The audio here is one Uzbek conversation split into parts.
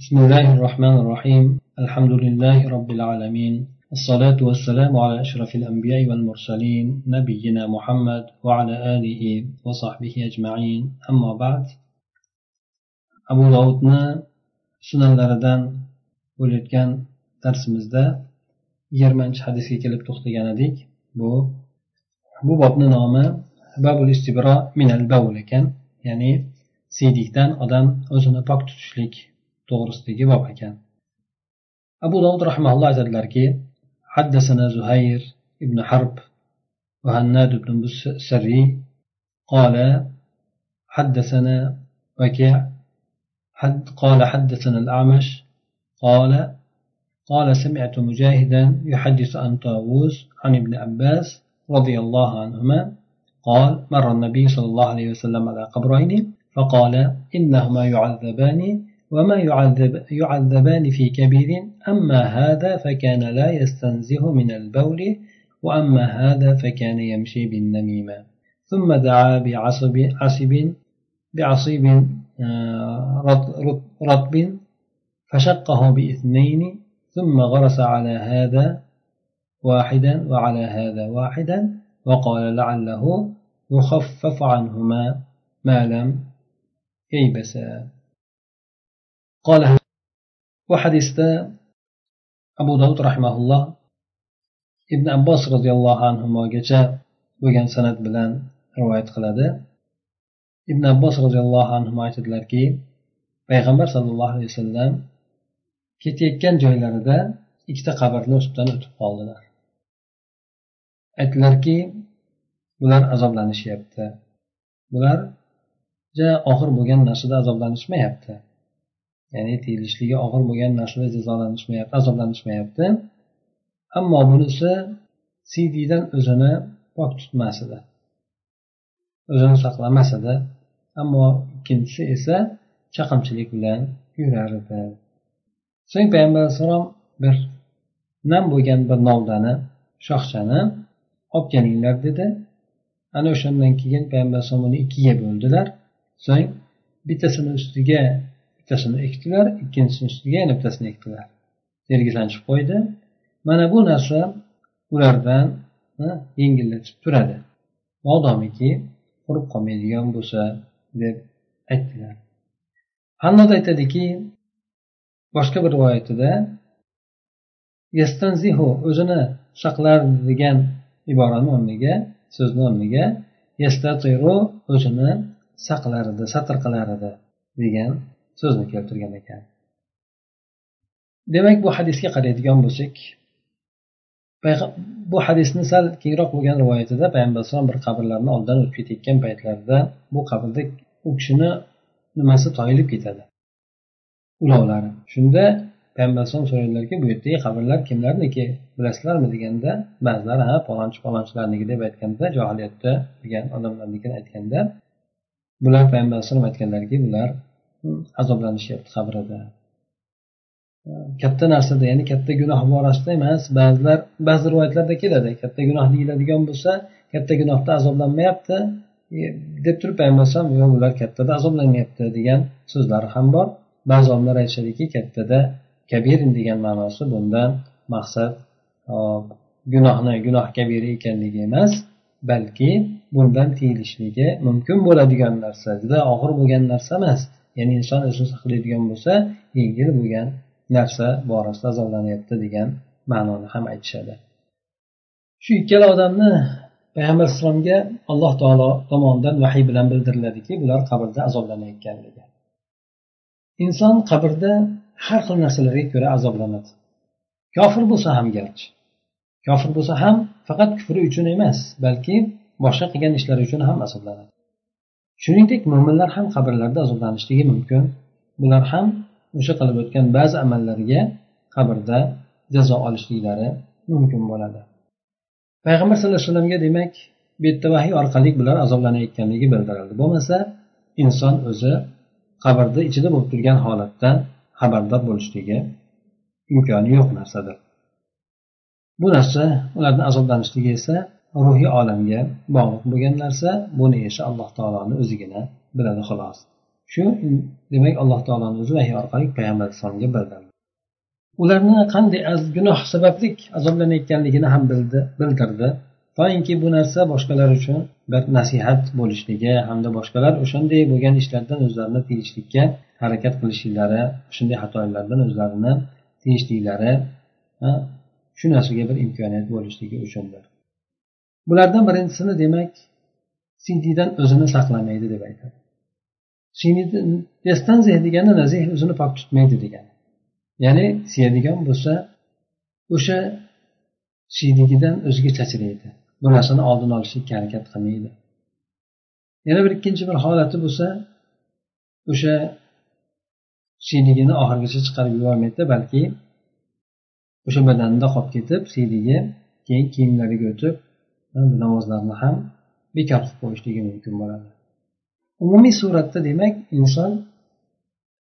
بسم الله الرحمن الرحيم الحمد لله رب العالمين الصلاة والسلام على أشرف الأنبياء والمرسلين نبينا محمد وعلى آله وصحبه أجمعين أما بعد أبو داودنا سنن لردن bo'layotgan darsimizda yigirmanchi hadisga kelib to'xtagan edik bu bu bobni nomi babul istibro minal bavul ekan ya'ni siylikdan odam o'zini pok tutishlik to'g'risidagi bob ekan. Abu dovud rahmaulloh aytadilarki حدثنا زهير بن حرب وهناد بن سري قال حدثنا وكيع حد قال حدثنا الأعمش قال قال سمعت مجاهدا يحدث عن طاووس عن ابن عباس رضي الله عنهما قال مر النبي صلى الله عليه وسلم على قبرين فقال إنهما يعذبان وما يعذب يعذبان في كبير أما هذا فكان لا يستنزه من البول وأما هذا فكان يمشي بالنميمة. ثم دعا بعصب عصب بعصيب رطب فشقه باثنين ثم غرس على هذا واحدا وعلى هذا واحدا وقال لعله يخفف عنهما ما لم ييبسا قال وحديثة أبو داود رحمه الله ابن عباس رضي الله عنهما جاء bo'lgan san'at bilan rivoyat qiladi ibn abbos roziyallohu anhu aytadilarki payg'ambar sallallohu alayhi vasallam ketayotgan joylarida ikkita qabrni ustidan o'tib qoldilar aytdilarki bular azoblanishyapti bular ja og'ir bo'lgan narsada azoblanishmayapti ya'ni tegilishligi og'ir bo'lgan narsada jazolanishmayapti azoblanishmayapti. Ammo bunisi siydidan o'zini pok tutmas edi o'zini saqlamas edi ammo ikkinchisi esa chaqimchilik bilan yurar edi so'ng payg'ambar alayhissalom bir nam bo'lgan bir novdani shoxchani olib kelinglar dedi. Ana o'shandan keyin payg'ambar alayhisalom uni ikkiga bo'ldilar. So'ng bittasini ustiga bittasini ekdilar ikkinchisini ustiga yana bittasini ekdilar. Yerga qo'ydi. Mana bu narsa ulardan yengillatib turadi. Modomiki qurib qolmaydigan bo'lsa deb aytdilar. Hannod aytadiki boshqa bir rivoyatida yastanzihu o'zini saqlar degan iborani o'rniga so'zni o'rniga yastatiru o'zini saqlar edi satr qilar edi degan so'zni keltirgan ekan. Demak bu hadisga qaraydigan bo'lsak bu hadisni sal kengroq bo'lgan rivoyatida payg'ambar alayhisalom bir qabrlarni oldidan o'tib ketayotgan paytlarida bu qabrda u kishini nimasi toyilib ketadi? Ulovlari. Shunda payg'ambar alayhisalom so'raydilarki bu yerdagi qabrlar kimlarniki bilasizlarmi deganda ba'zilari ha palonchi palonchilarniki deb aytganda johiliyatda bo'lgan odamlarnikini aytganda bular payg'ambar alayhisalom aytganlarki bular azoblanishyapti qabrida. Katta narsada ya'ni katta gunoh borasida emas. Ba'zilar ba'zi rivoyatlarda keladi. Katta gunoh deyiladigan bo'lsa katta gunohda azoblanmayapti. E, deb turib payg'ambar alayhisalom yo'q ular kattada azoblanyapti degan so'zlari ham bor. Ba'zi olimlar aytishadiki kattada kabirin degan ma'nosi bundan maqsad gunohni gunoh kabiri ekanligi emas balki bundan tiyilishligi mumkin bo'ladigan narsa. Juda og'ir bo'lgan narsa emas. Ya'ni inson o'zini saqlaydigan bo'lsa yengil bo'lgan narsa borasida azoblanyapti degan ma'noni ham aytishadi. Shu ikkala odamni payg'ambar alayhissalomga alloh taolo tomonidan vahiy bilan bildiriladiki bular qabrda azoblanayotganligi. Inson qabrda har xil narsalarga ko'ra azoblanadi. Kofir bo'lsa ham garchi. Kofir bo'lsa ham faqat kufri uchun emas balki boshqa qilgan ishlari uchun ham azoblanadi. Shuningdek mo'minlar ham qabrlarda azoblanishligi mumkin. Bular ham o'sha qilib o'tgan ba'zi amallariga qabrda jazo olishliklari mumkin bo'ladi. Payg'ambar sallallohu alayhi vasallamga demak bu yerda vahiy orqali bular azoblanayotganligi bildirildi. Bo'lmasa inson o'zi qabrda ichida bo'lib turgan holatdan xabardor bo'lishligi imkoni yo'q narsadir. Bu narsa ularni azoblanishligi esa ruhiy olamga bog'liq bo'lgan narsa buni esa alloh taoloni o'zigina biladi xolos. Shu demak alloh taoloni o'zi vahiy orqali payg'ambar alayhissalomga bildirdi. Ularni qanday gunoh sababli azoblanayotganligini ham bildi bildirdi. Toinki bu narsa boshqalar uchun bir nasihat bo'lishligi hamda boshqalar o'shanday bo'lgan ishlardan o'zlarini tiyishlikka harakat qilishliklari shunday xatolardan o'zlarini tiyishliklari shu narsaga bir imkoniyat bo'lishligi uchundir. Bulardan birinchisini demak siydidan o'zini saqlamaydi deb aytadi. Yastanzih degani nazih o'zini pok tutmaydi degani. Ya'ni siyadigan bo'lsa o'sha siydigidan o'ziga chachraydi bu narsani oldini olishlikka harakat qilmaydi. Yana bir ikkinchi bir holati bo'lsa o'sha siydigini oxirigacha chiqarib yubormaydi balki o'sha badanida qolib ketib siydigi keyin kiyimlariga o'tib namozlarni ham bekor qilib qo'yishligi mumkin bo'ladi. Umumiy suratda demak inson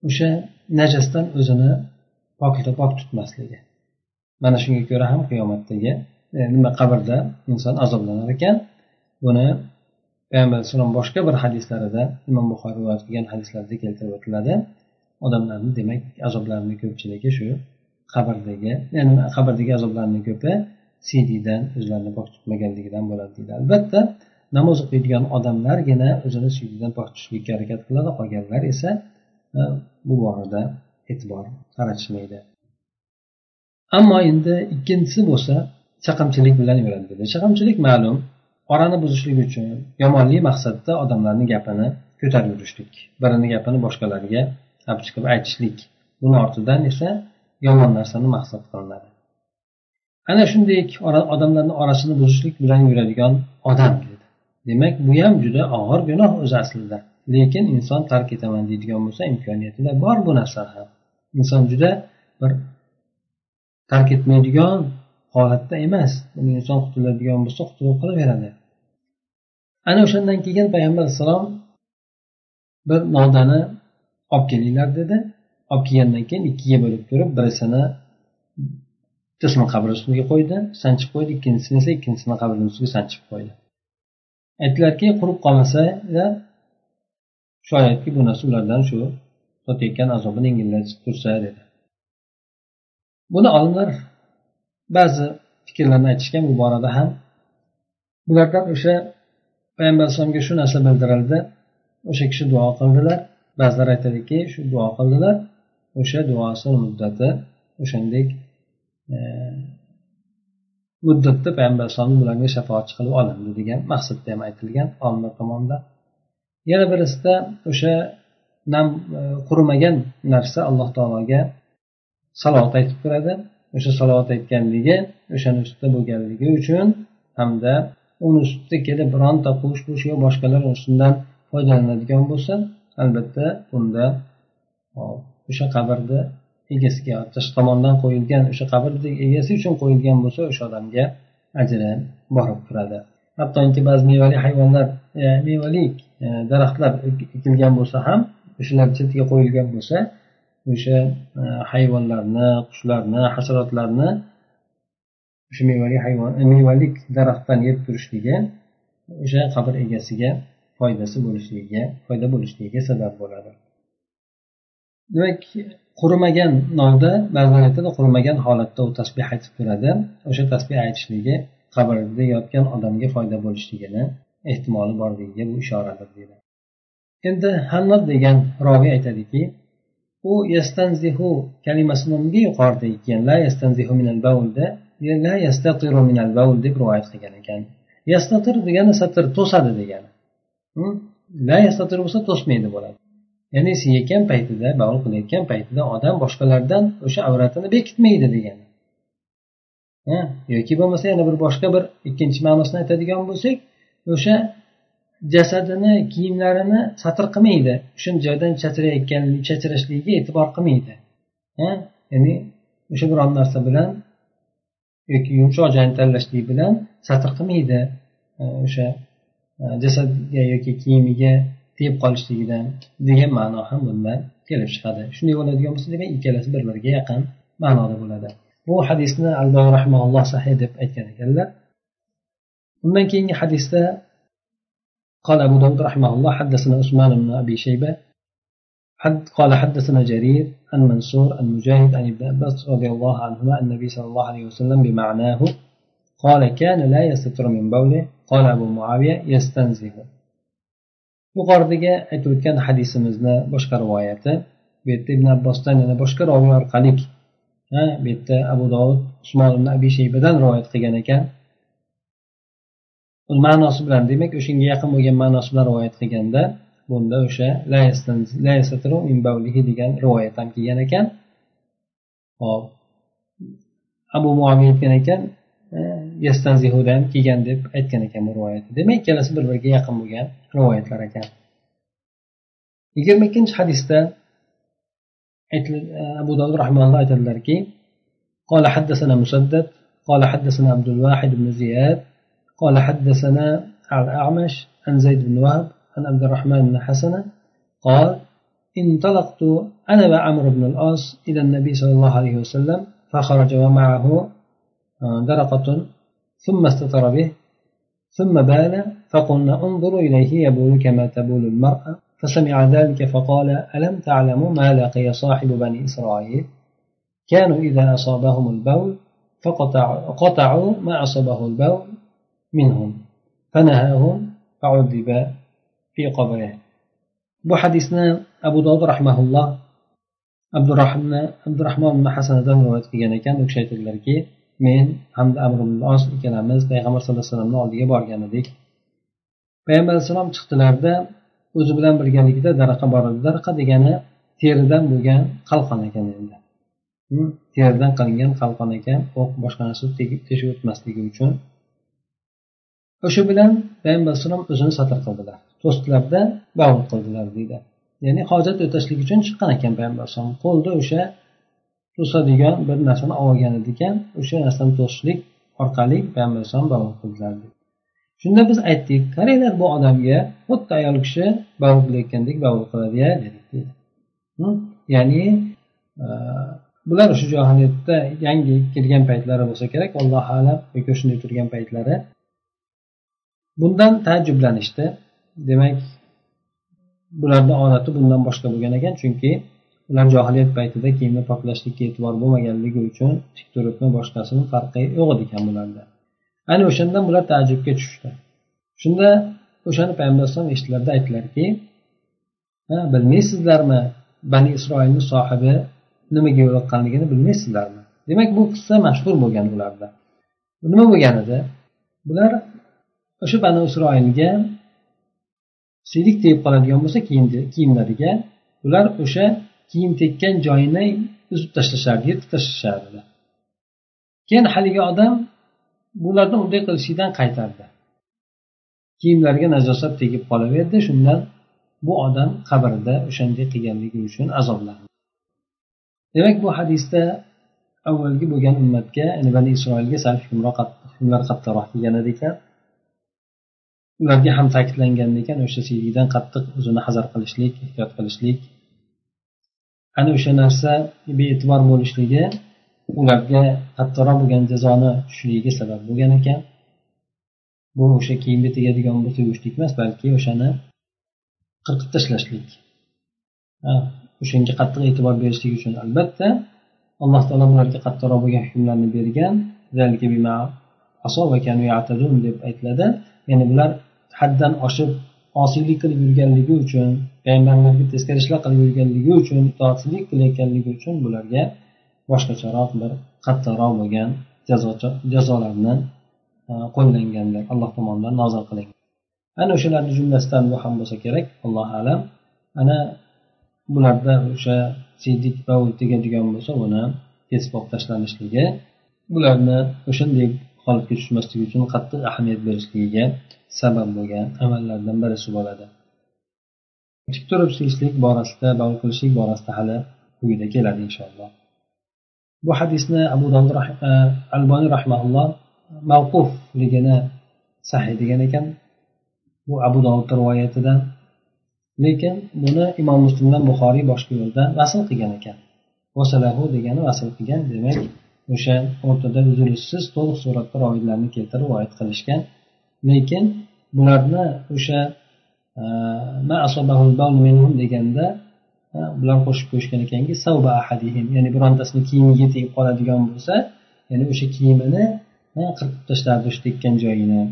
o'sha najasdan o'zini pok tutmasligi. Mana shunga ko'ra ham qiyomatdagi e, nima qabrda inson azoblanar ekan. Buni payg'ambar alayhissalom boshqa bir hadislarida imom buxoriy rivoyat qilgan hadislarda keltirib o'tiladi. Odamlarni demak azoblarini ko'pchiligi shu qabrdagi ya'ni qabrdagi azoblarni ko'pi siydidan o'zlarini pok tutmaganligidan bo'ladi deydi. Albatta namoz o'qiydigan odamlargina o'zini suydidan pok tutishlikka harakat qiladi qolganlar esa e, bu borada e'tibor qaratishmaydi. Ammo endi ikkinchisi bo'lsa chaqimchilik bilan yuradi dedi. Chaqimchilik ma'lum orani buzishlik uchun yomonlik maqsadda odamlarni gapini ko'tarib yurishlik birini gapini boshqalarga olib chiqib aytishlik. Buni ortidan esa yomon narsani maqsad qilinadi. Ana shunday odamlarni orasini buzishlik bilan yuradigan odam dedi demak bu ham juda og'ir gunoh o'zi aslida. Lekin inson tark etaman deydigan bo'lsa imkoniyatida bor bu narsa ham. Inson juda bir tark etmaydigan holatda emas. Uni inson qutuladigan bo'lsa qutulib qolaveradi. Ana o'shandan keyin payg'ambar alayhissalom bir nodani olib kelinglar dedi. Olib kelgandan keyin ikkiga bo'lib turib birisini bittasini qabri ustiga qo'ydi sanchib qo'ydi ikkinchisini esa ikkinchisini qabrini ustiga sanchib qo'ydi. Aytdilarki qurib qolmasalar shoyatki bu narsa ulardan shu totayotgan azobini yengillatib tursa dedi. Buni olimlar ba'zi fikrlarni aytishgan bu borada ham bulardan o'sha payg'ambar alayhisalomga shu narsa bildirildi o'sha kishi duo qildilar. Ba'zilar aytadiki shu duo qildilar o'sha duosini muddati o'shandek muddatda payg'ambar alayhisalom bularga shafoatchi qilib olindi degan maqsadda ham aytilgan olimlar tomonidan. Yana birisida o'sha nam e, qurimagan narsa alloh taologa salovat aytib turadi. O'sha salovat aytganligi o'shani ustida bo'lganligi uchun hamda uni ustida kelib bironta qush qush yo boshqalar ustidan foydalanadigan bo'lsa albatta bunda o'sha qabrni egasiga tashqi tomondan qo'yilgan o'sha qabrni egasi uchun qo'yilgan bo'lsa o'sha odamga ajri borib turadi. Hattoki ba'zi mevali hayvonlar e, mevali e, daraxtlar ekilgan bo'lsa ham o'shalar chetiga qo'yilgan bo'lsa o'sha e, hayvonlarni qushlarni hasharotlarni o'sha mevali hayvon e, mevalik daraxtdan yeb turishligi o'sha qabr egasiga foydasi bo'lishligiga foyda bo'lishligiga sabab bo'ladi. Demak qurimagan nonda ba'zilar aytadi qurimagan holatda u tasbeh aytib turadi. O'sha tasbeh aytishligi qabrda yotgan odamga foyda bo'lishligini ehtimoli borligiga bu ishoradir deydi. Endi hannat degan roviy aytadiki u yastanzihu kalimasini unga yuqorida kelgan la yastanzihu minal baulda la yastatiru minal baul deb rivoyat qilgan ekan. Yastatir degani satr to'sadi degani. Hm? La yastatir bo'lsa to'smaydi bo'ladi. Ya'ni siyayotgan paytida bavul qilayotgan paytida odam boshqalardan o'sha avratini bekitmaydi degani. Yoki bo'lmasa yana bir boshqa bir ikkinchi ma'nosini aytadigan bo'lsak o'sha jasadini kiyimlarini satr qilmaydi. O'sha joydan chachrayotgan chachrashligiga e'tibor qilmaydi. Ya'ni o'sha biron narsa bilan yoki yumshoq joyni tanlashlik bilan satr qilmaydi. O'sha jasadga yoki kiyimiga tegib qolishligidan degan ma'no ham bundan kelib chiqadi shunday bo'ladigan bo'lsa demak ikkalasi bir biriga yaqin ma'noda bo'ladi bu hadisni alloh rahmaulloh sahiy deb aytgan ekanlar undan keyingi hadisda قال أبو داود رحمه الله حدثنا عثمان بن أبي شيبة قال حدثنا جرير عن منصور عن مجاهد عن ابن عباس رضي الله عنهما النبي صلى الله عليه وسلم بمعناه قال كان لا يستر من بوله قال أبو معاوية يستنزه yuqoridagi aytib o'tgan hadisimizni boshqa rivoyati bu yerda ibn abbosdan yana boshqa roviy orqali bu yerda abu dovud usmon ibn abi shaybadan rivoyat qilgan ekan. Ma'nosi bilan demak o'shanga yaqin bo'lgan ma'nosi bilan rivoyat qilganda bunda o'sha degan rivoyat ham kelgan ekan. Hop abu muaviya aytgan ekan yastanzihuda ham kelgan deb aytgan ekan bu rivoyatda demak ikkalasi bir biriga yaqin bo'lgan rivoyatlar ekan yigirma ikkinchi hadisda abu davud rahmanalloh aytadilarki قال حدثنا مسدد قال حدثنا عبد الواحد بن زياد قال حدثنا الأعمش عن زيد بن وهب عن عبد الرحمن بن حسنة قال انطلقت أنا وعمر بن العاص إلى النبي صلى الله عليه وسلم فخرج ومعه درقة ثم استتر به ثم بال فقلنا انظروا إليه يبول كما تبول المرأة فسمع ذلك فقال ألم تعلموا ما لقي صاحب بني إسرائيل؟ كانوا إذا أصابهم البول فقطعوا قطعوا ما أصابه البول منهم فنهاهم فعذب في قبره. bu hadisni abu dovud rahmaulloh abdurahmon abdurahmon ibn hasanadan rivoyat qilgan ekan u kishi aytadilarki men hamda amr os ikkalamiz payg'ambar sallallohu alayhi vasallamni oldiga borgan edik payg'ambar alayhissalom chiqdilarda o'zi bilan birgalikda daraqa bor edi. Daraqa degani teridan bo'lgan qalqon ekan endi. Hm? Teridan qilingan qalqon ekan. O'q boshqa narsa teshib o'tmasligi uchun. O'sha bilan payg'ambar alayhissalom o'zini satr qildilar. To'sdilarda bog'liq qildilar deydi. Ya'ni hojat o'tashlik uchun chiqqan ekan payg'ambar alayhisalom qo'lda o'sha to'sadigan bir narsani olgan ekan o'sha narsani to'sishlik orqali payg'ambar alayhisalom bavul qildilar shunda biz aytdik qaranglar bu odamga xuddi ayol kishi bavul qilayotgandek qiladi" qiladiya dedik hm? ya'ni e, bular o'sha johiliyatda yangi kelgan paytlari bo'lsa kerak allohu alam yoki shunday turgan paytlari. Bundan taajjublanishdi. Demak bularni odati bundan boshqa bo'lgan ekan chunki ular johiliyat paytida kiyimni poklashlikka e'tibor bo'lmaganligi uchun tik turibmi boshqasini farqi yo'q edi ekan bularda ana o'shandan bular taajjubga tushdi shunda o'shani payg'ambar alayhisalom eshitdilarda aytdilarki bilmaysizlarmi bani isroilni sohibi nimaga yo'liqqanligini bilmaysizlarmi? Demak bu qissa mashhur bo'lgan ularda. Nima bo'lgan edi? Bular o'sha bani isroilga siydik tegib qoladigan bo'lsa kiyimlariga ular o'sha kiyim tekkan joyini uzib tashlashardi yirtib tashlashardi keyin haligi odam bularni unday qilishidan qaytardi. Kiyimlariga najosat tegib qolaverdi shundan bu odam qabrida o'shanday qilganligi uchun azoblandi. Demak bu hadisda avvalgi bo'lgan ummatga ya'ni bani isroilga sal hukmlar qattiqroq kelgan ekan. Ularga ham ta'kidlangan ekan o'sha siylikdan qattiq o'zini hazar qilishlik ehtiyot qilishlik ana o'sha narsa bee'tibor bo'lishligi ularga qattiqroq bo'lgan jazoni tushishligiga sabab bo'lgan ekan. Bu o'sha kiyimga tegadigan bo'lsa yuvishlik emas balki o'shani qirqib tashlashlik. O'shanga qattiq e'tibor berishlik uchun albatta alloh taolo ularga qattiqroq bo'lgan hukmlarni bergan. Deb aytiladi. Ya'ni bular haddan oshib osiylik qilib yurganligi uchun payg'ambarlarga teskari ishlar qilib yurganligi uchun itoatsizlik qilayotganligi uchun bularga boshqacharoq bir qattiqroq bo'lgan jazolarni e, qo'llanganlar alloh tomonidan nozil qilingan ana o'shalarni jumlasidan bu ham bo'lsa kerak allohu alam. Ana bularda o'sha siydik degan tegadigan bo'lsa uni kesib olib tashlanishligi bularni o'shanday holatga tushmasligi uchun qattiq ahamiyat berishligiga sabab bo'lgan amallardan birisi bo'ladi. Tik turib suyishlik borasida bal qilishlik borasida hali quyida keladi inshaalloh. Bu hadisni abu davud e, alboniy rahmaulloh mavqufligini sahiy degan ekan. Bu abu dovud rivoyatidan lekin buni imom muslimdan buxoriy boshqa yo'ldan vasl qilgan ekan. Vasalahu degani vasl qilgan demak o'sha o'rtada uzilishsiz to'liq suratda rovidlarni keltirib rivoyat qilishgan lekin bularni o'sha e, deganda bular qo'shib qo'yishgan ekanki savba ahadihim ya'ni birontasini kiyimiga tegib qoladigan bo'lsa ya'ni o'sha kiyimini qirqib tashlardi o'sha tekkan joyini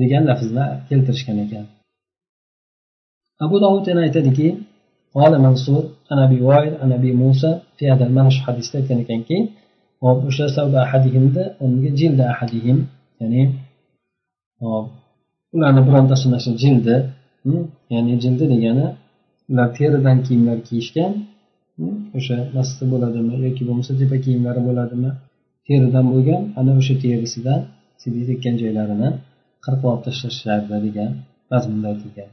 degan lafzni keltirishgan ekan abu dovud yana aytadiki قال منصور عن ابي وائل عن ابي موسى في هذا المعنى shu hadisda aytgan ekanki hop o'sha savba ahadihimda unga jilda ahadihim ya'ni hop ularni birontasini shu jildi ya'ni jildi degani ular teridan kiyimlar kiyishgan o'sha nasli bo'ladimi yoki bo'lmasa tepa kiyimlari bo'ladimi teridan bo'lgan ana o'sha terisidan sidik tekkan joylarini qirqib olib tashlashardi degan mazmunda aytilgan.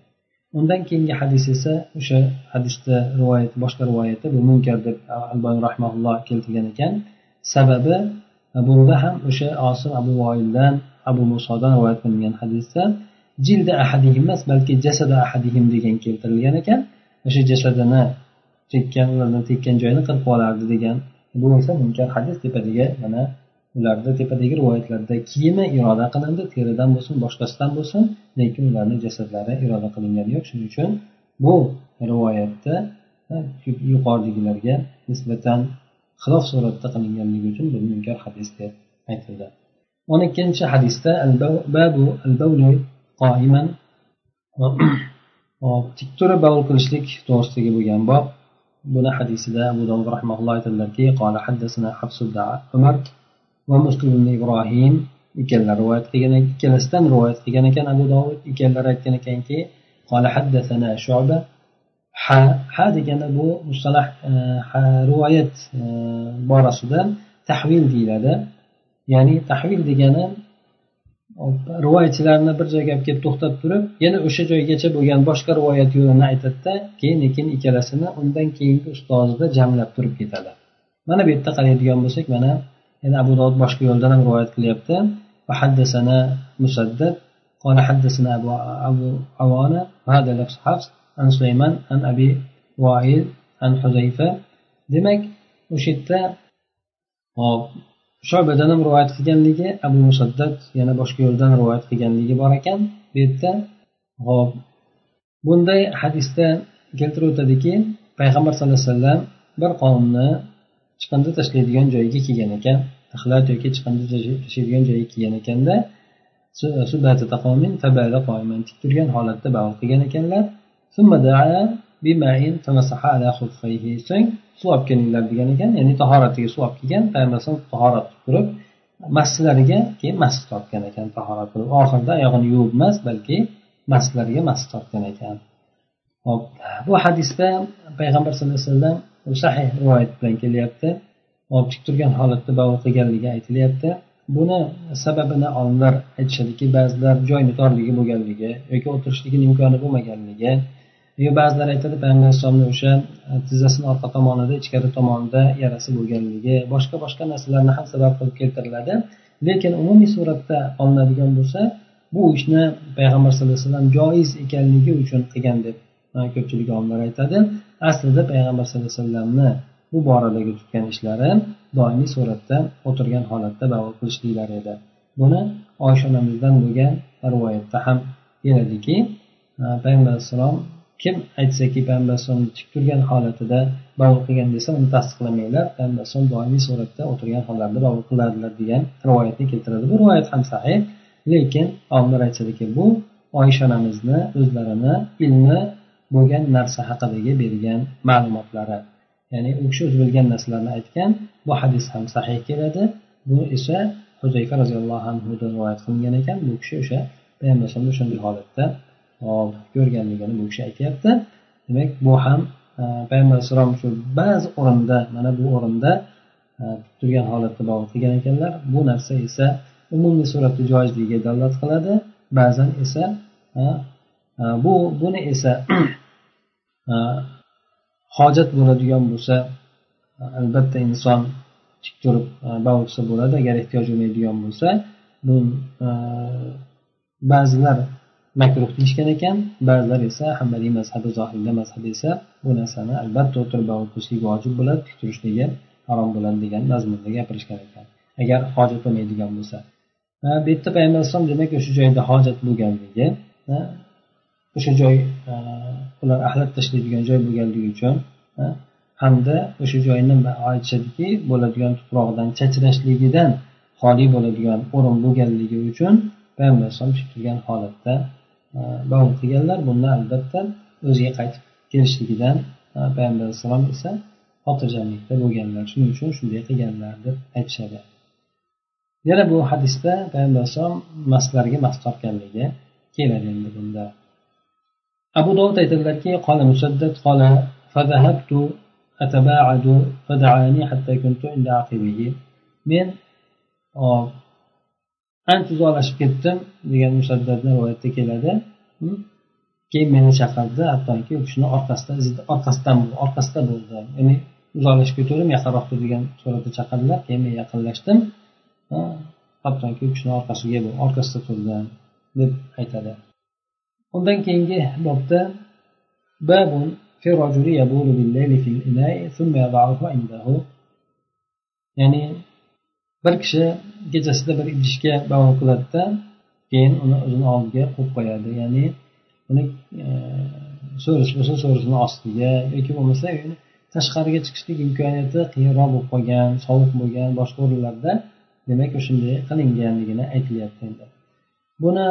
Undan keyingi hadis esa o'sha hadisda rivoyat boshqa rivoyatda bu munkar deb albani rahmaulloh keltirgan ekan. Sababi bunda ham o'sha osim abu voildan abu musodan rivoyat qilingan hadisda jilda ahadihim emas balki jasada ahadihim degan keltirilgan ekan. O'sha jasadini tekkan ulardan tekkan joyini qirqib olardi degan bu esa munkar hadis tepadagi mana ularda tepadagi rivoyatlarda kiyimi iroda qilindi teridan bo'lsin boshqasidan bo'lsin lekin ularni jasadlari iroda qilingani yo'q. Shuning uchun bu rivoyatda yuqoridagilarga nisbatan xilof suratda qilinganligi uchun bu munkar hadis deb aytildi. O'n ikkinchi hadisda babu qoiman tik turib bavul qilishlik to'g'risidagi bo'lgan bob. Buni hadisida abu dovud rahmaulloh aytadilarki qola haddasana umar va muslim ibn ibrohim ikkalalari rivoyat qilgan ikkalasidan rivoyat qilgan ekan abu dovud ikkalalari aytgan ekanki qola haddasana shuba ha ha degani bu mustalah rivoyat borasida tahvil deyiladi ya'ni tahvil degani rivoyatchilarni bir joyga olib kelib to'xtab turib yana o'sha joygacha bo'lgan boshqa rivoyat yo'lini aytadida keyin lekin ikkalasini undan keyingi ustozida jamlab turib ketadi mana bu yerda qaraydigan bo'lsak mana yana abu dovud boshqa yo'ldan ham rivoyat qilyapti وحدثنا مسدد قال حدثنا أبو أبو عوانة وهذا لفظ حفص an sulayman an abi voil an huzayfa. Demak o'sha yerda hop shobadan ham rivoyat qilganligi abu musaddad yana boshqa yo'ldan rivoyat qilganligi bor ekan. Bu yerda hop bunday hadisda keltirib o'tadiki payg'ambar sallallohu alayhi vasallam bir qavmni chiqindi tashlaydigan joyiga kelgan ekan. Axlat yoki chiqindi tashlaydigan joyiga kelgan ekanda tik turgan holatda bavl qilgan ekanlar. So'ng suv olib kelinglar degan ekan. Ya'ni tahoratiga suv olib kelgan payg'ambar alayhisalom tahorat turib masjidlariga keyin masjid topgan ekan tahorat qilib oxirida oyog'ini yuvib emas balki masjidlariga masjid topgan ekan. Hop bu hadisda payg'ambar sallallohu alayhi vasallam sahih rivoyat bilan kelyapti. Hop tik turgan holatda bavul qilganligi aytilyapti. Buni sababini olimlar aytishadiki ba'zilar joyni torligi bo'lganligi yoki o'tirishligini imkoni bo'lmaganligi yo ba'zilar aytadi payg'ambar alayhissalomni o'sha tizzasini orqa tomonida ichkari tomonida yarasi bo'lganligi boshqa boshqa narsalarni ham sabab qilib keltiriladi. Lekin umumiy suratda olinadigan bo'lsa bu ishni payg'ambar sallallohu alayhi vasallam joiz ekanligi uchun qilgan deb ko'pchilik olimlar aytadi. Aslida payg'ambar sallallohu alayhi vasallamni bu boradagi tutgan ishlari doimiy suratda o'tirgan holatda davo qilishliklari edi. Buni oysha onamizdan bo'lgan rivoyatda ham keladiki payg'ambar alayhissalom kim aytsaki payg'ambar tik turgan holatida davr qilgan desa uni tasdiqlamanglar. Payg'ambar doimiy suratda o'tirgan hollarda davr qiladilar degan rivoyatni keltiradi. Bu rivoyat ham sahih lekin olimlar aytishadiki bu oysha onamizni o'zlarini ilmi bo'lgan narsa haqidagi bergan ma'lumotlari. Ya'ni u kishi o'zi bilgan narsalarni aytgan bu hadis ham sahih keladi. Bu esa huzayfa roziyallohu anhudan rivoyat qilingan ekan. Bu kishi o'sha payg'ambar o'shanday holatda hop ko'rganligini bu kishi aytyapti. Demak bu ham e, payg'ambar alayhissalom shu ba'zi o'rinda mana bu o'rinda e, turgan holatda bog'liq qilgan ekanlar. Bu narsa esa umumiy suratda joizligiga dalolat qiladi. Ba'zan esa e, bu buni esa hojat bo'ladigan bo'lsa albatta inson tik turib bavlsa bo'ladi. Agar ehtiyoj bo'lmaydigan bo'lsa bu ba'zilar makruh deyishgan ekan. Ba'zilar esa hambaliy mazhabi zohirda mazhabi esa bu narsani albatta o'tirib bavul qilishlik vojib bo'ladi tik turishligi harom bo'ladi degan mazmunda gapirishgan ekan. Agar hojat bo'lmaydigan bo'lsa. Bu yerda payg'ambar alayhisalom demak o'sha joyda hojat bo'lganligi o'sha joy ular axlat tashlaydigan joy bo'lganligi uchun hamda o'sha joyni aytishadiki bo'ladigan tuprog'idan chachrashligidan xoli bo'ladigan o'rin bo'lganligi uchun payg'ambar alayhisalom shu turgan holatda bovul qilganlar bunda albatta o'ziga qaytib kelishligidan payg'ambar alayhissalom esa xotirjamlikda bo'lganlar shuning uchun shunday qilganlar deb aytishadi yana bu hadisda payg'ambar alayhisalom maslarga mas tortganligi keladi endi bunda abu dovud aytadilarki qola musaddad qola فذهبت أتباعد فدعاني حتى كنت عند عقبه men ancha uzoqlashib ketdim degan musaddadni rivoyatda keladi keyin meni chaqirdi hattoki u kishini orqasidan orqasidan orqasida bo'ldi ya'ni uzoqlashib ketgandim yaqinroqda degan suratda chaqirdilar keyin men yaqinlashdim hattoki u kishini orqasiga orqasida turdim deb aytadi undan keyingi bobda babun في الرجل يبول بالليل في الإناء ثم يضعه عنده ya'ni bir kishi kechasida bir idishga bavo qiladida keyin uni o'zini oldiga qo'yib qo'yadi ya'ni uni so'rish bo'lsa so'risini ostiga yoki bo'lmasa tashqariga chiqishlik imkoniyati qiyinroq bo'lib qolgan sovuq bo'lgan boshqa o'rinlarda demak o'shanday qilinganligini aytilyapti endi buni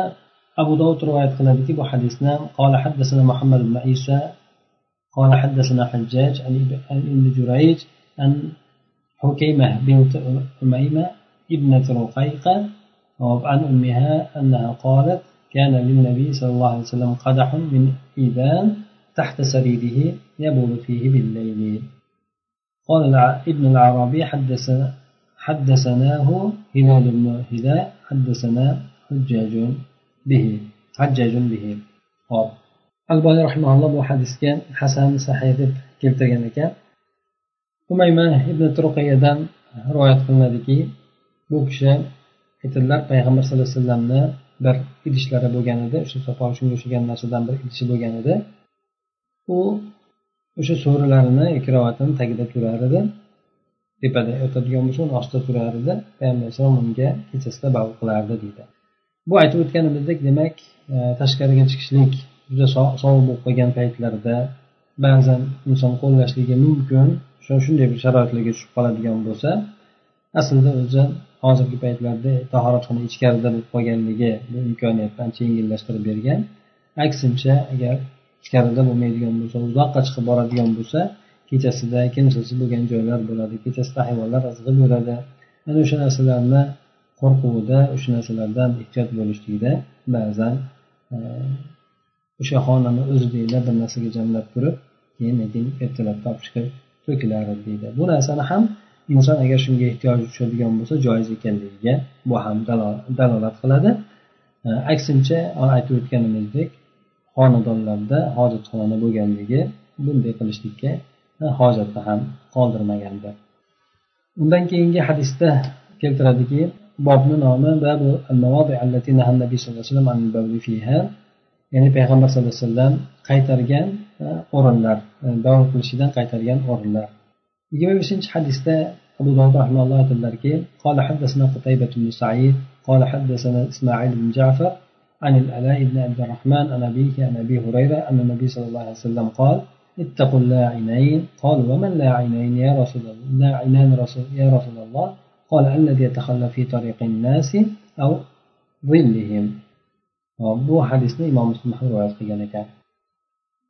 abu dovud rivoyat qiladiki bu hadisni قال حدثنا محمد بن عيسى قال حدثنا حجاج عن ابن جريج عن حكيمة بنت أميمة ابنة رقيقة عن أمها أنها قالت كان للنبي صلى الله عليه وسلم قدح من إيبان تحت سريره يبول فيه بالليل. قال ابن العربي حدث حدثناه هلال بن هلال حدثنا حجاج به حجاج به. alboniy rahimaulloh bu hadisga hasan sahiy deb keltirgan ekan. Umayma ibn turqiyadan rivoyat qilinadiki bu kishi aytadilar payg'ambar sallallohu alayhi vasallamni bir idishlari bo'lgan edi o'sha sopol shunga o'xshagan narsadan bir idishi bo'lgan edi. U o'sha so'rilarini ikrovatini tagida turar edi. Tepada yotadigan bo'lsa uni ostida turar edi. Payg'ambar alayhisalom unga kechasida bavul qilardi deydi. Bu aytib o'tganimizdek demak e, tashqariga chiqishlik juda sovuq bo'lib qolgan paytlarda ba'zan inson qo'llashligi mumkin shunday bir sharoitlarga tushib qoladigan bo'lsa aslida o'zi hozirgi paytlarda tahoratxona ichkarida bo'lib qolganligi bu imkoniyatni ancha yengillashtirib bergan. Aksincha agar ichkarida bo'lmaydigan bo'lsa uzoqqa chiqib boradigan bo'lsa kechasida kimsasiz bo'lgan joylar bo'ladi kechasida hayvonlar izg'ib yuradi. Mana o'sha narsalarni qo'rquvida o'sha narsalardan ehtiyot bo'lishlikda ba'zan e, o'sha xonani o'zida bir narsaga jamlab turib keyin lekin ertalab topishga to'kiladi deydi. Bu narsani ham inson agar shunga ehtiyoji tushadigan bo'lsa joiz ekanligiga bu ham dalolat qiladi. E, aksincha aytib o'tganimizdek xonadonlarda hojatxona bo'lganligi bunday qilishlikka e, hojatni ham qoldirmagandir undan keyingi hadisda keltiradiki bobni nomi ya'ni payg'ambar sallallohu alayhi vasallam qaytargan e, o'rinlar davom qilishidan qaytargan o'rinlar. Yigirma beshinchi hadisda abu dovud rahimahulloh aytadilarki قال حدثنا قتيبة بن سعيد. قال حدثنا إسماعيل بن جعفر عن الألاء بن عبد الرحمن عن أبيه عن أبي هريرة أن النبي صلى الله عليه وسلم قال اتقوا اللاعنين. قالوا ومن لاعنين يا رسول الله؟ لاعنان رسول يا رسول الله. قال الذي يتخلى في طريق الناس أو ظلهم. bu hadisni imom muslim rivoyat qilgan ekan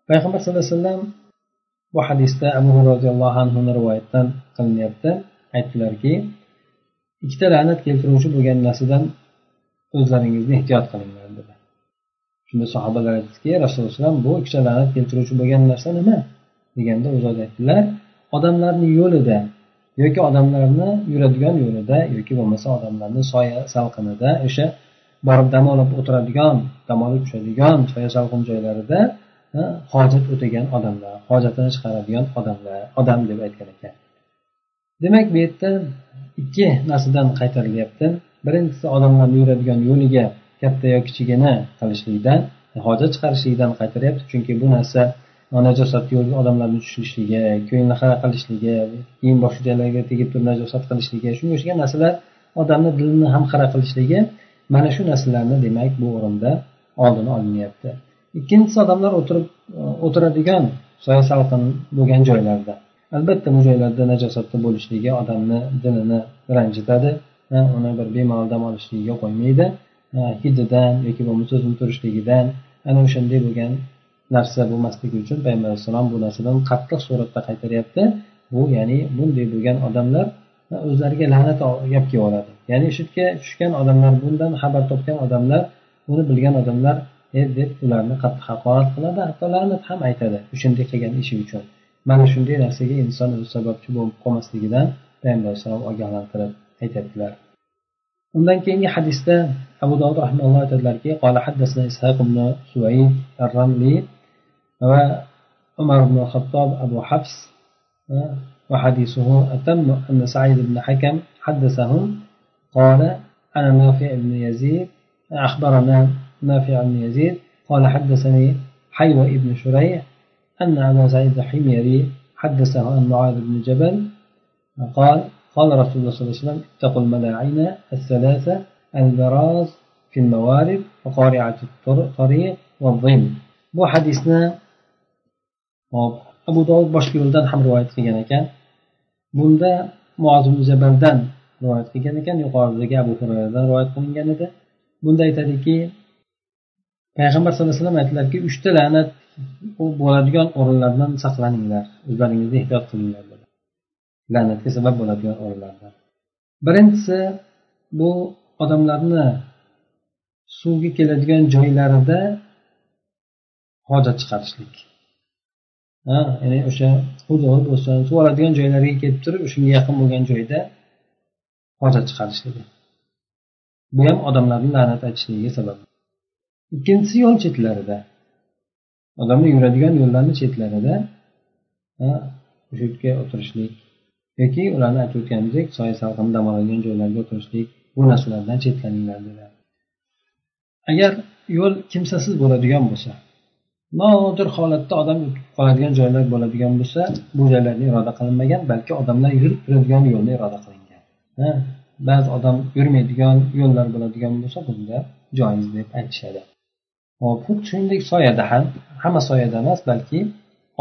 payg'ambar sallallohu alayhi vasallam bu hadisda abu roziyallohu anhuni rivoyatdan qilinyapti. Aytdilarki ikkita la'nat keltiruvchi bo'lgan narsadan o'zlaringizni ehtiyot qilinglar dedi. Shunda sahobalar aytdiki rasululloh bu ikkita la'nat keltiruvchi bo'lgan narsa nima? deganda u zot aytdilar odamlarni yo'lida yoki odamlarni yuradigan yo'lida yoki bo'lmasa odamlarni soya salqinida o'sha borib dam olib o'tiradigan dam olib tushadigan soya salqin joylarida hojat o'tagan odamlar hojatini chiqaradigan odamlar odam deb aytgan ekan. Demak bu yerda ikki narsadan qaytarilyapti. Birinchisi odamlarni yuradigan yo'liga katta yo kichigini qilishlikdan hojat chiqarishlikdan qaytaryapti. Chunki bu narsa najosat yo'lga odamlarni tushishligi ko'ngli xira qilishligi kiyim bosh joylarga tegib turib najosat qilishligi shunga o'xshagan narsalar odamni dilini ham xira qilishligi mana shu narsalarni demak bu o'rinda oldini olinyapti ikkinchisi odamlar o'tirib e, o'tiradigan soya salqin bo'lgan joylarda. Albatta bu joylarda najosatda bo'lishligi odamni dilini ranjitadi uni bir bemalol dam olishligiga qo'ymaydi hididan yoki bo'lmasa o'zini turishligidan. Ana o'shanday bo'lgan narsa bo'lmasligi uchun payg'ambar alayhissalom bu narsadan qattiq suratda qaytaryapti. Bu ya'ni bunday bo'lgan odamlar o'zlariga la'nat gap kelib oladi. Ya'ni shu yerga tushgan odamlar bundan xabar topgan odamlar buni bilgan odamlar deb ularni qattiq haqorat qiladi hatto la'nat ham aytadi o'shanday qilgan ishi uchun mana shunday narsaga inson o'zi sababchi bo'lib qolmasligidan payg'ambar alayhissalom ogohlantirib aytyaptilar undan keyingi hadisda abu dovud rahimulloh aytadilarki قال حدثنا إسحاق بن سويد الرملي وعمر بن الخطاب أبو حفص وحديثه أتم أن سعيد بن حكم حدثهم قال أنا نافع بن يزيد أخبرنا نافع بن يزيد قال حدثني حيوة بن شريح أن أبا سعيد الحميري حدثه عن معاذ بن جبل قال قال رسول الله صلى الله عليه وسلم اتقوا الملاعين الثلاثة البراز في الموارد وقارعة الطريق والظل بو حديثنا أبو داود بشكي ولدان حمر رواية كان بندا معاذ بن جبل دان رواية كان يقال أبو هريرة رواية كان بندا يتركي payg'ambar sallallohu alayhi vasallam aytdilarki uchta la'nat bo'ladigan o'rinlardan saqlaninglar o'zlaringizni ehtiyot qilinglar dedi. La'natga sabab bo'ladigan o'rinlardan. Birinchisi bu odamlarni suvga keladigan joylarida hojat chiqarishlik. Ha ya'ni o'sha hudud bo'lsin suv oladigan joylariga kelib turib shunga yaqin bo'lgan joyda hojat chiqarishligi bu ham odamlarni la'nat aytishligiga sabab. Ikkinchisi yo'l chetlarida. Odamlar yuradigan yo'llarni chetlarida o'sha yerga o'tirishlik yoki ularni aytib o'tganimizdek soya salqin dam oladigan joylarga o'tirishlik bu narsalardan chetlaninglar dedi agar yo'l kimsasiz bo'ladigan bo'lsa nodir holatda odam o'tib qoladigan joylar bo'ladigan bo'lsa bu joylarni iroda qilinmagan balki odamlar yurib turadigan yo'lni iroda qilingan ba'zi odam yurmaydigan yo'llar bo'ladigan bo'lsa bunda joiz deb aytishadi. Hop shuningdek soyada ham hamma soyada emas balki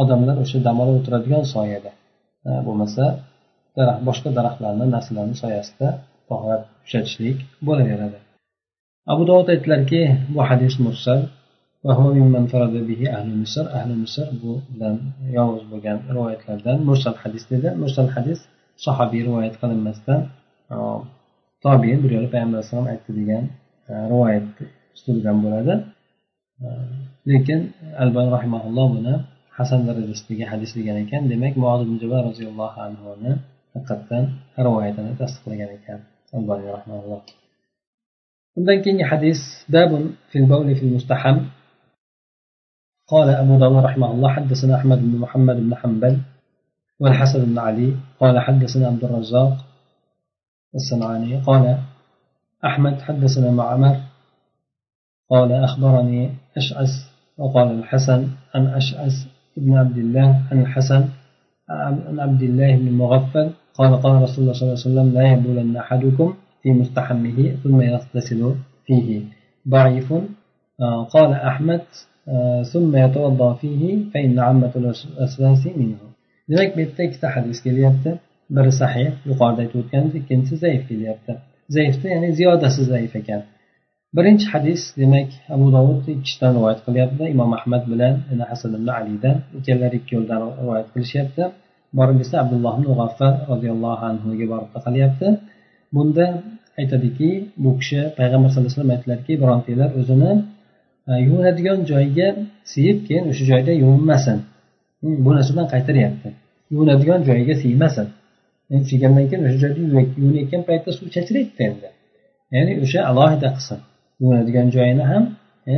odamlar o'sha dam olib o'tiradigan soyada. Bo'lmasa daraxt boshqa daraxtlarni narsalarni soyasida bog'lab ushatishlik bo'laveradi. Abu dovud aytdilarki bu hadis mursal ahli misr. Ahli misr bu bilan yolg'iz bo'lgan rivoyatlardan mursal hadis dedi. Mursal hadis sahobiy rivoyat qilinmasdan tobiin bir yo'li payg'ambar alayhisalom aytdi degan rivoyat ustidan bo'ladi. Lekin albani rahimaulloh buni hasan darajasidagi hadis degan ekan demak jabal roziyallohu anhuni haqiqatdan rivoyatini tasdiqlagan ekan albani rahimaulloh undan keyingi hadis babun fil bawli fil mustaham قال أبو داود رحمه الله حدثنا أحمد بن محمد بن حنبل والحسن بن علي قال حدثنا عبد الرزاق الصنعاني قال أحمد حدثنا معمر قال أخبرني أشعث وقال الحسن عن أشعث بن عبد الله عن الحسن عن عبد الله بن مغفل قال قال رسول الله صلى الله عليه وسلم لا يبولن أحدكم في مستحمه ثم يغتسل فيه. ضعيف. قال أحمد ثم يتوضأ فيه فإن عامة الأسلاس منه. demak bu yerda ikkita hadis kelyapti biri sahih yuqorida aytib o'tganimiz ikkinchisi zaif kelyapti zaifda ya'ni ziyodasi zaif ekan birinchi hadis demak abu dovud ikkisidan rivoyat qilyapti. Imom ahmad bilan hasan ibn alidan ikkalari ikki yo'ldan rivoyat qilishyapti. Borib esa abdulloh ibn g'affar roziyallohu anhuga borib taqalyapti bunda aytadiki bu kishi payg'ambar sallallohu alayhi vasallam aytdilarki birontanglar o'zini e, yuvinadigan joyiga siyib keyin o'sha joyda yuvinmasin. Hmm, bu narsadan qaytaryapti. Yuvinadigan joyiga siymasin. Siygandan keyin o'sha joyda yuvinayotgan paytda suv chachraydida endi. Ya'ni o'sha alohida qilsin yuvinadigan joyini ham e,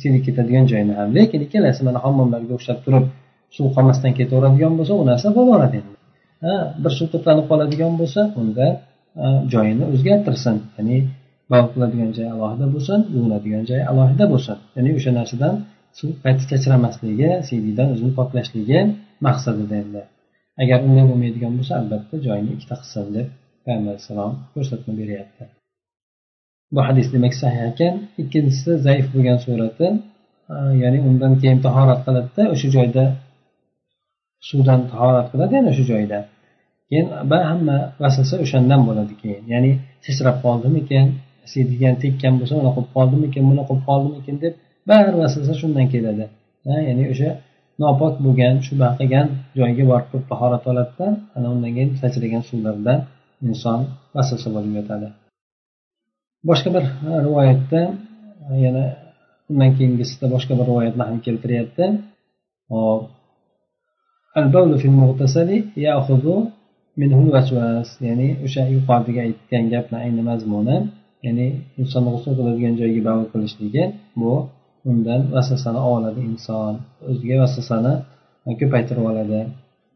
siydik ketadigan joyini ham. Lekin ikkalasi mana hammomlarga o'xshab turib suv qolmasdan ketaveradigan bo'lsa u narsa bo'laveradi endi bir suv to'planib qoladigan bo'lsa unda e, joyini o'zgartirsin. Ya'ni bog' qiladigan joyi alohida bo'lsin yuvinadigan joyi alohida bo'lsin. Ya'ni o'sha narsadan suv qayta chachramasligi siydiydan o'zini poklashligi maqsadida endi. Agar unday bo'lmaydigan bo'lsa albatta joyini ikkita qilsin deb payg'ambar alayhissalom ko'rsatma beryapti. Bu hadis demak sahih ekan. Ikkinchisi zaif bo'lgan surati. Ya'ni undan keyin tahorat qiladida o'sha joyda suvdan tahorat qiladi yana o'sha joyda. Keyin hamma vasvasa o'shandan bo'ladi keyin. Ya'ni sesrab qoldimikan siydigan tekkan bo'lsa mana qilib qoldimikan buni qilib qoldimikan deb bari vasvasa shundan keladi. Ya'ni o'sha nopok bo'lgan shubha qilgan joyga borib turib tahorat oladida ana undan keyin sachragan suvlardan inson vasvasa bo'lib yotadi. Boshqa bir rivoyatda yana undan keyingisida boshqa bir rivoyatni ham keltiryapti. Ya'ni o'sha yuqoridagi aytgan gapni ayni mazmuni ya'ni inson g'usul qiladigan joyga bavul qilishligi bu undan vasvasani oladi inson. O'ziga vasvasani ko'paytirib oladi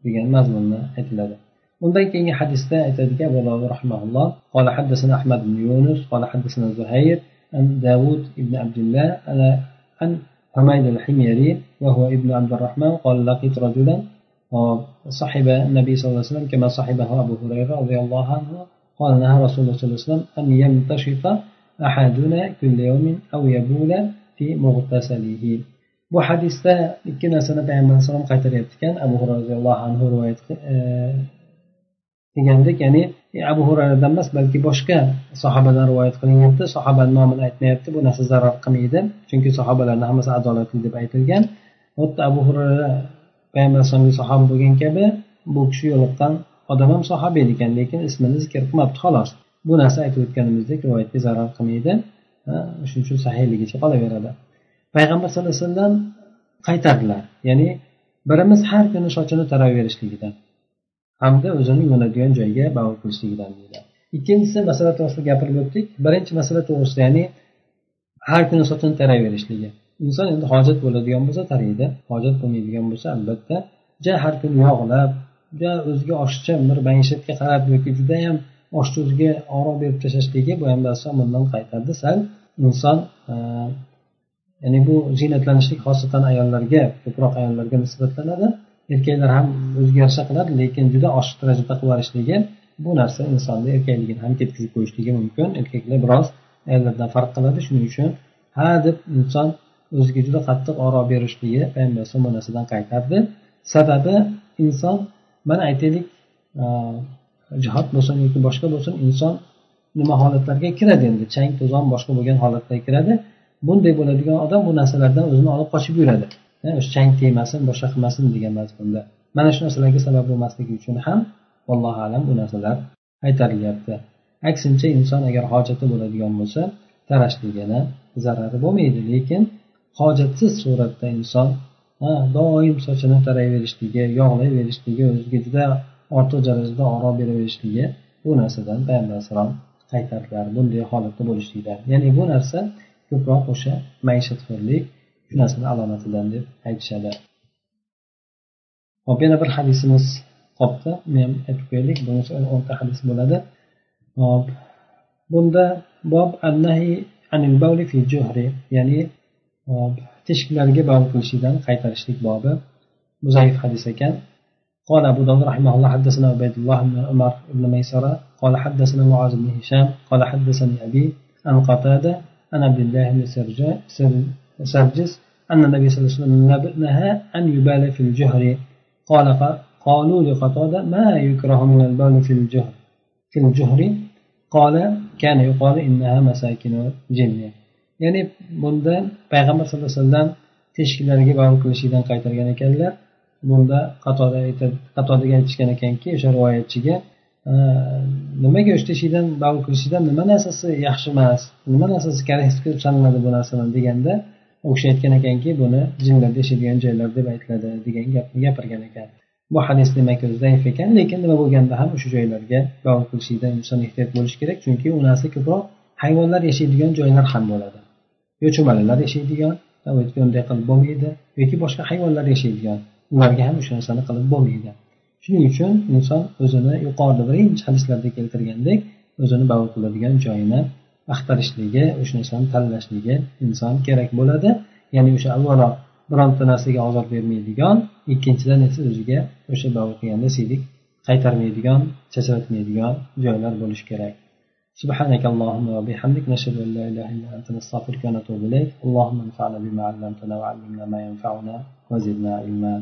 degan mazmunni aytiladi. Undan keyingi hadisda abu rahimaulloh قال حدثنا أحمد بن يونس قال حدثنا زهير عن داود بن عبد الله عن حميد الحميري وهو ابن عبد الرحمن قال لقيت رجلا صحب النبي صلى الله عليه وسلم كما صحبه أبو هريرة رضي الله عنه قال نهى رسول الله صلى الله عليه وسلم أن يمتشط أحدنا كل يوم أو يبول bu hadisda ikki narsani payg'ambar alayhisalom qaytaryapti ekan abu hurra roziyallohu anhu rivoyat degandek ya'ni e, abu hurayradan emas balki boshqa sahobadan rivoyat qilinyapti. Sahobani nomini aytmayapti bu narsa zarar qilmaydi chunki sahobalarni hammasi adolatli deb aytilgan. Xuddi abu hurayra payg'ambar alayhisalomga sahoba bo'lgan kabi bu kishi yo'liqqan odam ham sahoba ekan lekin ismini zikr qilmabdi xolos. Bu narsa aytib o'tganimizdek rivoyatga zarar qilmaydi. Shuning uchun sahiyligicha qolaveradi payg'ambar sallallohu alayhi vasallam qaytardilar. Ya'ni birimiz har kuni sochini taraverishligidan hamda o'zini yo'nadigan joyga bavul qilishligidan deyiladi. Ikkinchisi masala to'g'risida gapirib o'tdik. Birinchi masala to'g'risida ya'ni har kuni sochini tarayverishligi inson endi hojat bo'ladigan bo'lsa taraydi hojat bo'lmaydigan bo'lsa albatta ja har kuni yog'lab ja o'ziga oshiqcha bir maishatga qarab yoki judayam oshni o'ziga oro berib tashlashligi bu ham bundan qaytardi. Sal inson e, ya'ni bu ziynatlanishlik xosatan ayollarga ko'proq ayollarga nisbatlanadi. Erkaklar ham o'ziga yarasha qiladi lekin juda oshiq darajada qilib yuborishligi bu narsa insonni erkakligini ham ketkazib qo'yishligi mumkin. Erkaklar biroz ayollardan farq qiladi. Shuning uchun ha deb inson o'ziga juda qattiq oro berishligi payg'ambar bu narsadan qaytardi. Sababi inson mana aytaylik e, jihod bo'lsin yoki boshqa bo'lsin inson nima holatlarga kiradi endi? Chang to'zon boshqa bo'lgan holatlarga kiradi. Bunday bo'ladigan odam bu narsalardan o'zini olib qochib yuradi. O'sha chang tegmasin boshqa qilmasin degan mazmunda mana shu narsalarga sabab bo'lmasligi uchun ham allohu alam bu narsalar aytarilyapti aksincha inson agar hojati bo'ladigan bo'lsa tarashligini zarari bo'lmaydi lekin hojatsiz suratda inson doim sochini tarayverishligi yog'layverishligi o'ziga juda ortiq darajada oro beraverishligi bu narsadan payg'ambar alayhissalom qaytardilar bunday holatda bo'lishlikdan ya'ni bu narsa ko'proq o'sha maishatxo'rlik shu narsani alomatidan deb aytishadi hop yana bir hadisimiz qolibdi uni ham aytib qo'yaylik bunisi o'nta hadis bo'ladi hop bunda bob annahi anil bavli fi juhri ya'ni teshiklarga bavl qilishlikdan qaytarishlik bobi bu zaif hadis ekan قال أبو داود رحمه الله حدثنا عبيد الله بن عمر بن ميسرة قال حدثنا معاذ بن هشام قال حدثني أبي عن قتادة عن عبد الله بن سرجس أن النبي صلى الله عليه وسلم نهى أن يبال في الجهر قال قالوا لقتادة ما يكره من البال في الجهر في الجهر قال كان يقال إنها مساكن الجن ya'ni bunda payg'ambar sallallohu alayhi vasallam teshiklarga bavul qilishlikdan qaytargan ekanlar bunda qatoda qatodaga aytishgan ekanki o'sha rivoyatchiga nimaga o'sha teshikdan bavul qilishlikdan nima narsasi yaxshi emas nima narsasi karih deb sanaladi bu narsani deganda u kishi aytgan ekanki buni jinlar yashaydigan joylar deb aytiladi degan gapni gapirgan ekan. Bu hadis demak o'zi zaif ekan lekin nima bo'lganda ham o'sha joylarga bavul qilishlikdan inson ehtiyot bo'lishi kerak chunki u narsa ko'proq hayvonlar yashaydigan joylar ham bo'ladi. Yo cho'malalar yashaydigan unday qilib bo'lmaydi yoki boshqa hayvonlar yashaydigan ularga ham o'sha narsani qilib bo'lmaydi. Shuning uchun inson o'zini yuqorida birinchi hadislarda keltirgandek o'zini bavo qiladigan joyini axtarishligi o'sha narsani tanlashligi inson kerak bo'ladi ya'ni o'sha avvalo bironta narsaga ozor bermaydigan ikkinchidan esa o'ziga o'sha bavul qilganda siydik qaytarmaydigan chachratmaydigan joylar bo'lishi kerak سبحانك اللهم وبحمدك نشهد أن لا إله إلا أنت نستغفرك ونتوب إليك اللهم انفعنا بما علمتنا وعلمنا ما ينفعنا وزدنا علما